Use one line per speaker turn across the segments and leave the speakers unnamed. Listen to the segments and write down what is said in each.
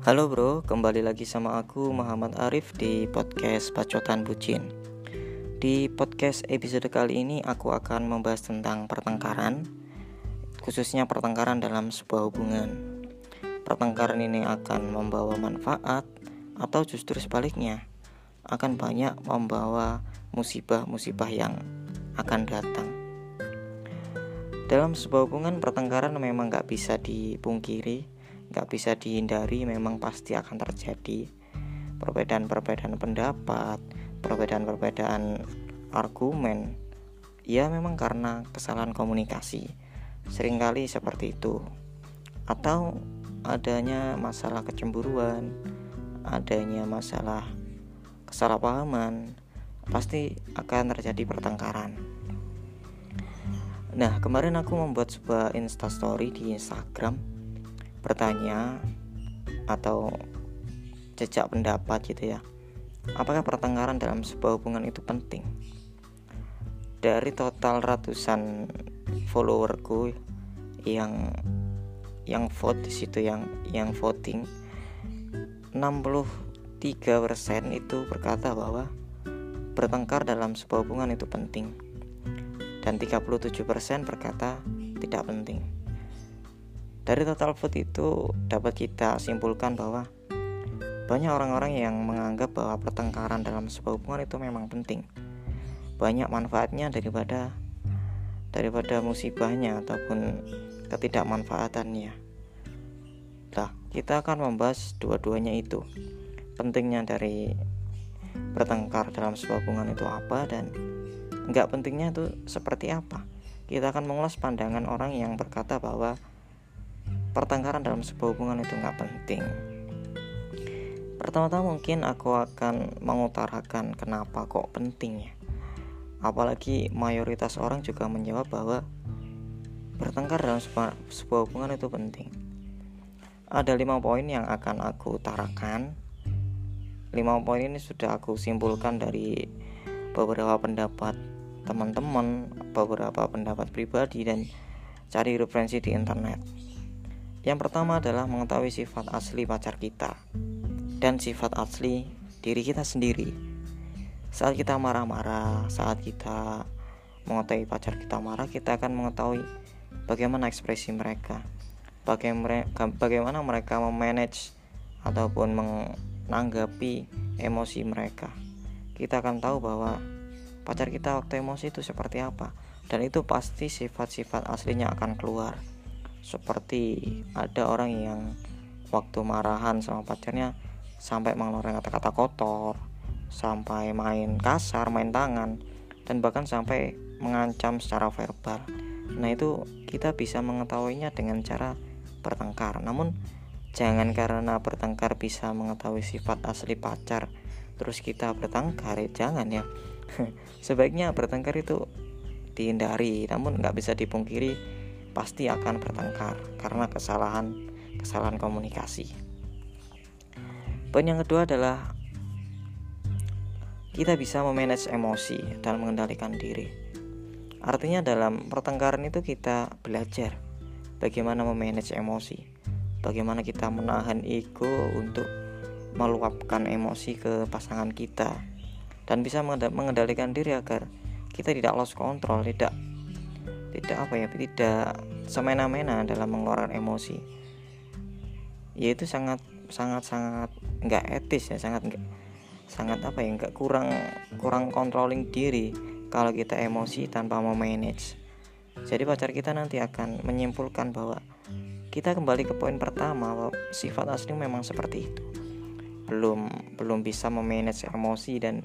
Halo bro, kembali lagi sama aku Muhammad Arif di podcast Bacotan Bucin. Di podcast episode kali ini aku akan membahas tentang pertengkaran, khususnya pertengkaran dalam sebuah hubungan. Pertengkaran ini akan membawa manfaat atau justru sebaliknya akan banyak membawa musibah-musibah yang akan datang. Dalam sebuah hubungan pertengkaran memang gak bisa dipungkiri, gak bisa dihindari, memang pasti akan terjadi perbedaan-perbedaan pendapat, perbedaan-perbedaan argumen. Ya memang karena kesalahan komunikasi, sering kali seperti itu. Atau adanya masalah kecemburuan, adanya masalah kesalahpahaman, pasti akan terjadi pertengkaran. Nah, kemarin aku membuat sebuah instastory di Instagram bertanya atau jejak pendapat gitu ya. Apakah pertengkaran dalam sebuah hubungan itu penting? Dari total ratusan followerku yang yang vote di situ yang yang voting 63% itu berkata bahwa bertengkar dalam sebuah hubungan itu penting dan 37% berkata tidak penting. Dari total vote itu dapat kita simpulkan bahwa banyak orang-orang yang menganggap bahwa pertengkaran dalam sebuah hubungan itu memang penting. Banyak manfaatnya daripada daripada musibahnya ataupun ketidakmanfaatannya. Nah, kita akan membahas dua-duanya itu. Pentingnya dari bertengkar dalam sebuah hubungan itu apa dan nggak pentingnya itu seperti apa kita akan mengulas pandangan orang yang berkata bahwa pertengkaran dalam sebuah hubungan itu nggak penting. Pertama-tama mungkin aku akan mengutarakan kenapa kok pentingnya. Apalagi mayoritas orang juga menjawab bahwa bertengkar dalam sebuah, sebuah hubungan itu penting. Ada lima poin yang akan aku utarakan. Lima poin ini sudah aku simpulkan dari beberapa pendapat teman-teman, beberapa pendapat pribadi dan cari referensi di internet. Yang pertama adalah mengetahui sifat asli pacar kita dan sifat asli diri kita sendiri. Saat kita marah-marah, saat kita mengetahui pacar kita marah, kita akan mengetahui bagaimana ekspresi mereka, bagaimana mereka memanage ataupun menanggapi emosi mereka. Kita akan tahu bahwa pacar kita waktu emosi itu seperti apa dan itu pasti sifat-sifat aslinya akan keluar seperti ada orang yang waktu marahan sama pacarnya sampai mengeluarkan kata-kata kotor sampai main kasar main tangan dan bahkan sampai mengancam secara verbal. Nah itu kita bisa mengetahuinya dengan cara bertengkar. Namun jangan karena bertengkar bisa mengetahui sifat asli pacar terus kita bertengkar ya jangan ya. Sebaiknya bertengkar itu dihindari namun nggak bisa dipungkiri pasti akan bertengkar karena kesalahan kesalahan komunikasi. Poin yang kedua adalah kita bisa memanage emosi dan mengendalikan diri. Artinya dalam pertengkaran itu kita belajar bagaimana memanage emosi bagaimana kita menahan ego untuk meluapkan emosi ke pasangan kita dan bisa mengendalikan diri agar kita tidak lost control, tidak tidak apa ya, tidak semena-mena dalam mengeluarkan emosi. Yaitu sangat sangat sangat nggak etis ya, sangat sangat apa ya, nggak kurang kurang controlling diri kalau kita emosi tanpa mau manage. Jadi pacar kita nanti akan menyimpulkan bahwa kita kembali ke poin pertama bahwa sifat asli memang seperti itu. Belum belum bisa memanage emosi dan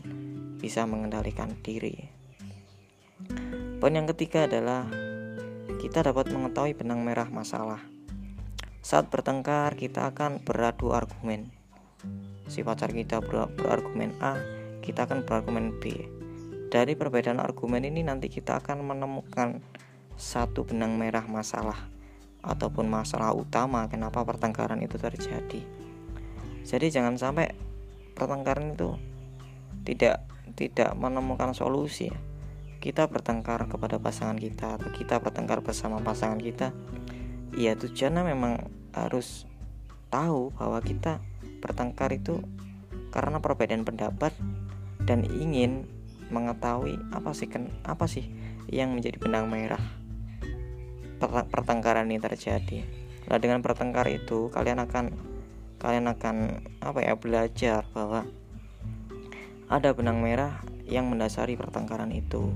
bisa mengendalikan diri. Poin yang ketiga adalah kita dapat mengetahui benang merah masalah. Saat bertengkar, kita akan beradu argumen. Si pacar kita ber berargumen A, kita akan berargumen B. Dari perbedaan argumen ini nanti kita akan menemukan satu benang merah masalah ataupun masalah utama kenapa pertengkaran itu terjadi. Jadi jangan sampai pertengkaran itu tidak tidak menemukan solusi kita bertengkar kepada pasangan kita atau kita bertengkar bersama pasangan kita ya tujuannya memang harus tahu bahwa kita bertengkar itu karena perbedaan pendapat dan ingin mengetahui apa sih apa sih yang menjadi benang merah pertengkaran ini terjadi. Nah, dengan pertengkar itu kalian akan kalian akan apa ya belajar bahwa ada benang merah yang mendasari pertengkaran itu.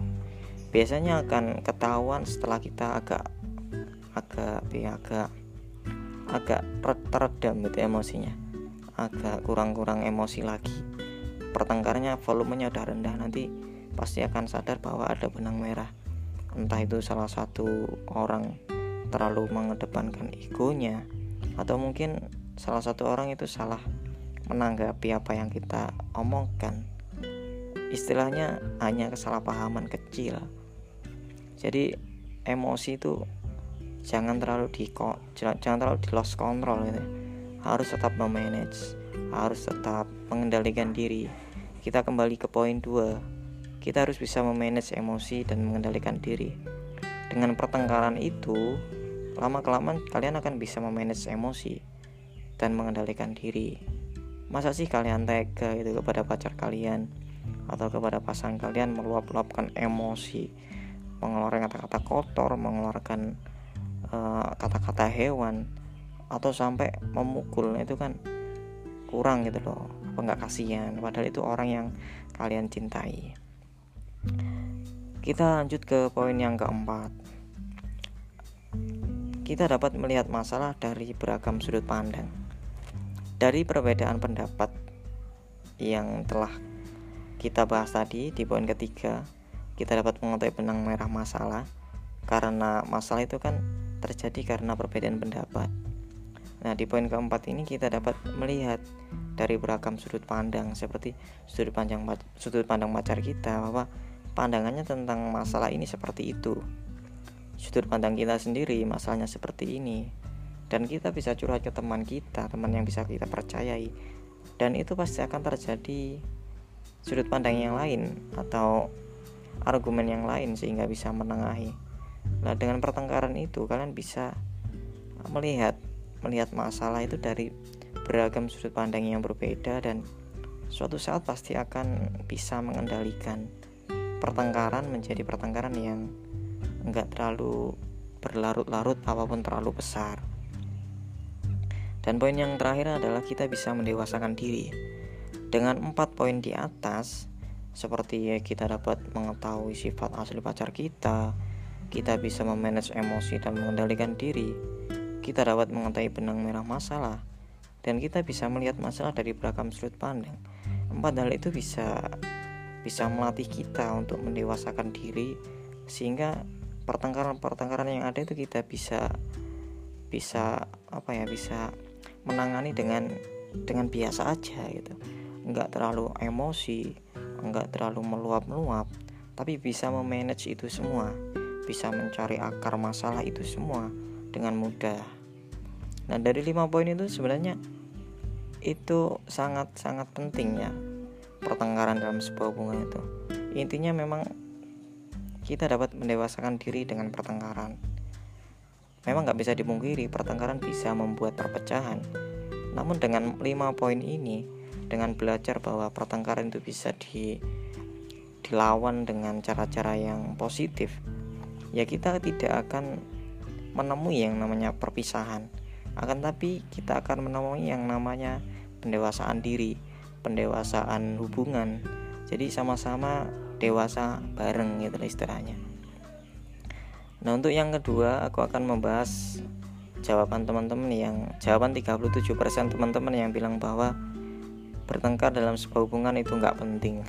Biasanya akan ketahuan setelah kita agak agak ya, agak agak teredam gitu emosinya. Agak kurang-kurang emosi lagi. Pertengkarnya volumenya udah rendah nanti pasti akan sadar bahwa ada benang merah. Entah itu salah satu orang terlalu mengedepankan egonya atau mungkin salah satu orang itu salah menanggapi apa yang kita omongkan. Istilahnya hanya kesalahpahaman kecil jadi emosi itu jangan terlalu di jangan terlalu di lost control gitu harus tetap memanage harus tetap mengendalikan diri. Kita kembali ke poin 2 kita harus bisa memanage emosi dan mengendalikan diri. Dengan pertengkaran itu lama kelamaan kalian akan bisa memanage emosi dan mengendalikan diri. Masa sih kalian tega itu kepada pacar kalian atau kepada pasangan kalian meluap-luapkan emosi mengeluarkan kata-kata kotor mengeluarkan eh, kata-kata uh, hewan atau sampai memukul itu kan kurang gitu loh apa nggak kasihan. Padahal itu orang yang kalian cintai. Kita lanjut ke poin yang keempat. Kita dapat melihat masalah dari beragam sudut pandang. Dari perbedaan pendapat yang telah kita bahas tadi di poin ketiga kita dapat mengetahui benang merah masalah karena masalah itu kan terjadi karena perbedaan pendapat Nah, di poin keempat ini kita dapat melihat dari beragam sudut pandang seperti sudut pandang sudut pandang pacar kita bahwa pandangannya tentang masalah ini seperti itu. Sudut pandang kita sendiri masalahnya seperti ini. Dan kita bisa curhat ke teman kita, teman yang bisa kita percayai. Dan itu pasti akan terjadi sudut pandang yang lain atau argumen yang lain sehingga bisa menengahi. Nah, dengan pertengkaran itu kalian bisa melihat melihat masalah itu dari beragam sudut pandang yang berbeda dan suatu saat pasti akan bisa mengendalikan pertengkaran menjadi pertengkaran yang enggak terlalu berlarut-larut apa pun terlalu besar. Dan poin yang terakhir adalah kita bisa mendewasakan diri. Dengan empat poin di atas, seperti ya kita dapat mengetahui sifat asli pacar kita, kita bisa memanage emosi dan mengendalikan diri, kita dapat mengetahui benang merah masalah. Dan kita bisa melihat masalah dari beragam sudut pandang. Empat hal itu bisa bisa melatih kita untuk mendewasakan diri. Sehingga pertengkaran-pertengkaran yang ada itu kita bisa bisa apa ya bisa menangani dengan dengan biasa aja gitu. Nggak terlalu emosi nggak terlalu meluap-meluap tapi bisa memanage itu semua bisa mencari akar masalah itu semua dengan mudah Nah dari lima poin itu sebenarnya itu sangat sangat penting ya pertengkaran dalam sebuah hubungan itu. Intinya memang kita dapat mendewasakan diri dengan pertengkaran. Memang nggak bisa dimungkiri pertengkaran bisa membuat perpecahan. Namun dengan lima poin ini, dengan belajar bahwa pertengkaran itu bisa di dilawan dengan cara-cara yang positif, ya kita tidak akan menemui yang namanya perpisahan. Akan tapi kita akan menemui yang namanya pendewasaan diri pendewasaan hubungan. Jadi sama-sama dewasa bareng gitu istilahnya. Nah untuk yang kedua aku akan membahas jawaban teman-teman yang jawaban 37% teman-teman yang bilang bahwa bertengkar dalam sebuah hubungan itu nggak penting.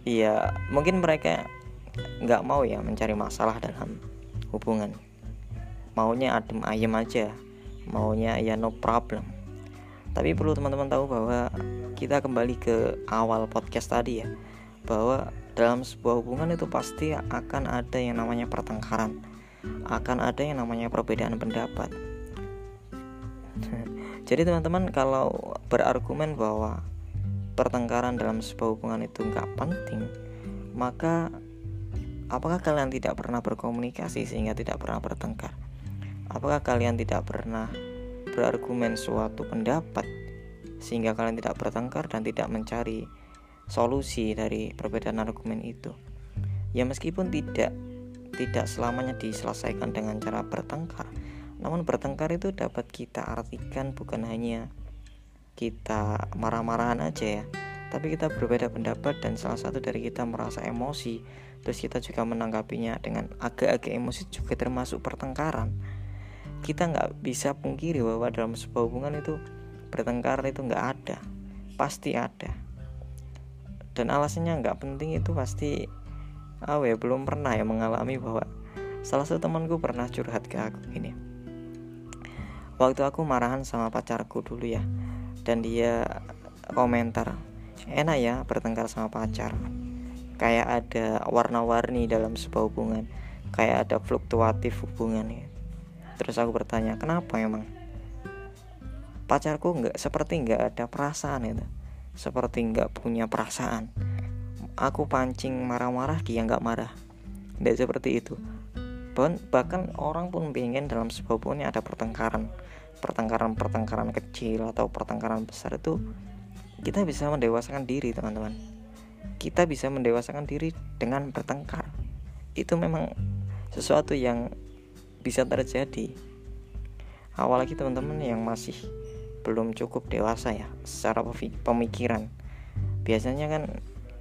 Iya mungkin mereka nggak mau ya mencari masalah dalam hubungan. Maunya adem ayem aja maunya ya no problem. Tapi perlu teman-teman tahu bahwa kita kembali ke awal podcast tadi ya bahwa dalam sebuah hubungan itu pasti akan ada yang namanya pertengkaran akan ada yang namanya perbedaan pendapat jadi teman-teman kalau berargumen bahwa pertengkaran dalam sebuah hubungan itu nggak penting maka apakah kalian tidak pernah berkomunikasi sehingga tidak pernah bertengkar Apakah kalian tidak pernah berargumen suatu pendapat sehingga kalian tidak bertengkar dan tidak mencari solusi dari perbedaan argumen itu. Ya meskipun tidak tidak selamanya diselesaikan dengan cara bertengkar, namun bertengkar itu dapat kita artikan bukan hanya kita marah-marahan aja ya, tapi kita berbeda pendapat dan salah satu dari kita merasa emosi, terus kita juga menanggapinya dengan agak-agak emosi juga termasuk pertengkaran. Kita nggak bisa pungkiri bahwa dalam sebuah hubungan itu bertengkar itu nggak ada, pasti ada. Dan alasannya nggak penting itu pasti, oh ya belum pernah ya mengalami bahwa salah satu temanku pernah curhat ke aku ini. Waktu aku marahan sama pacarku dulu ya, dan dia komentar enak ya bertengkar sama pacar. Kayak ada warna-warni dalam sebuah hubungan. Kayak ada fluktuatif hubungan terus aku bertanya kenapa emang? Pacarku nggak seperti nggak ada perasaan itu. Seperti nggak punya perasaan. Aku pancing marah-marah dia nggak marah. Tidak seperti itu. Bahkan orang pun pengen dalam sebuah hubungan ada pertengkaran pertengkaran-pertengkaran kecil atau pertengkaran besar itu kita bisa mendewasakan diri teman-teman. Kita bisa mendewasakan diri dengan bertengkar. Itu memang sesuatu yang bisa terjadi. Apalagi teman-teman yang masih belum cukup dewasa ya secara pemikiran. Biasanya kan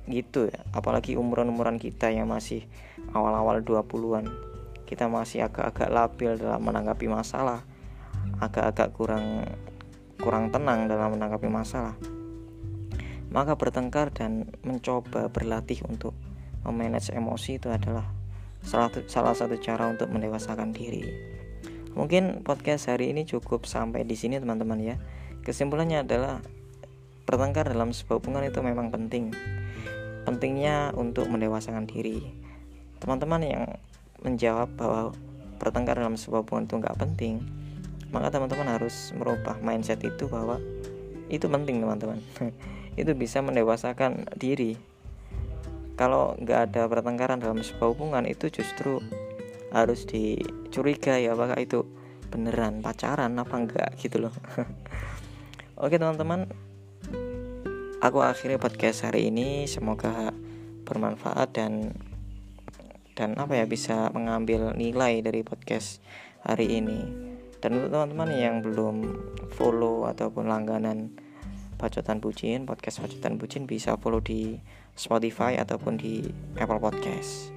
gitu ya apalagi umuran-umuran kita yang masih awal-awal 20-an kita masih agak-agak labil dalam menanggapi masalah agak-agak kurang kurang tenang dalam menanggapi masalah maka bertengkar dan mencoba berlatih untuk memanage emosi itu adalah salah satu, salah satu cara untuk mendewasakan diri. Mungkin podcast hari ini cukup sampai di sini teman-teman ya. Kesimpulannya adalah bertengkar dalam sebuah hubungan itu memang penting. Pentingnya untuk mendewasakan diri. Teman-teman yang menjawab bahwa bertengkar dalam sebuah hubungan itu nggak penting, maka teman-teman harus merubah mindset itu bahwa itu penting teman-teman. itu bisa mendewasakan diri. Kalau nggak ada pertengkaran dalam sebuah hubungan itu justru harus dicurigai apakah itu beneran pacaran apa enggak gitu loh. Oke teman-teman. Aku akhiri podcast hari ini. Semoga bermanfaat dan dan apa ya bisa mengambil nilai dari podcast hari ini dan untuk teman-teman yang belum follow ataupun langganan Bacotan Bucin, podcast Bacotan Bucin bisa follow di Spotify ataupun di Apple Podcast.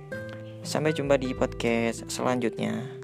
Sampai jumpa di podcast selanjutnya.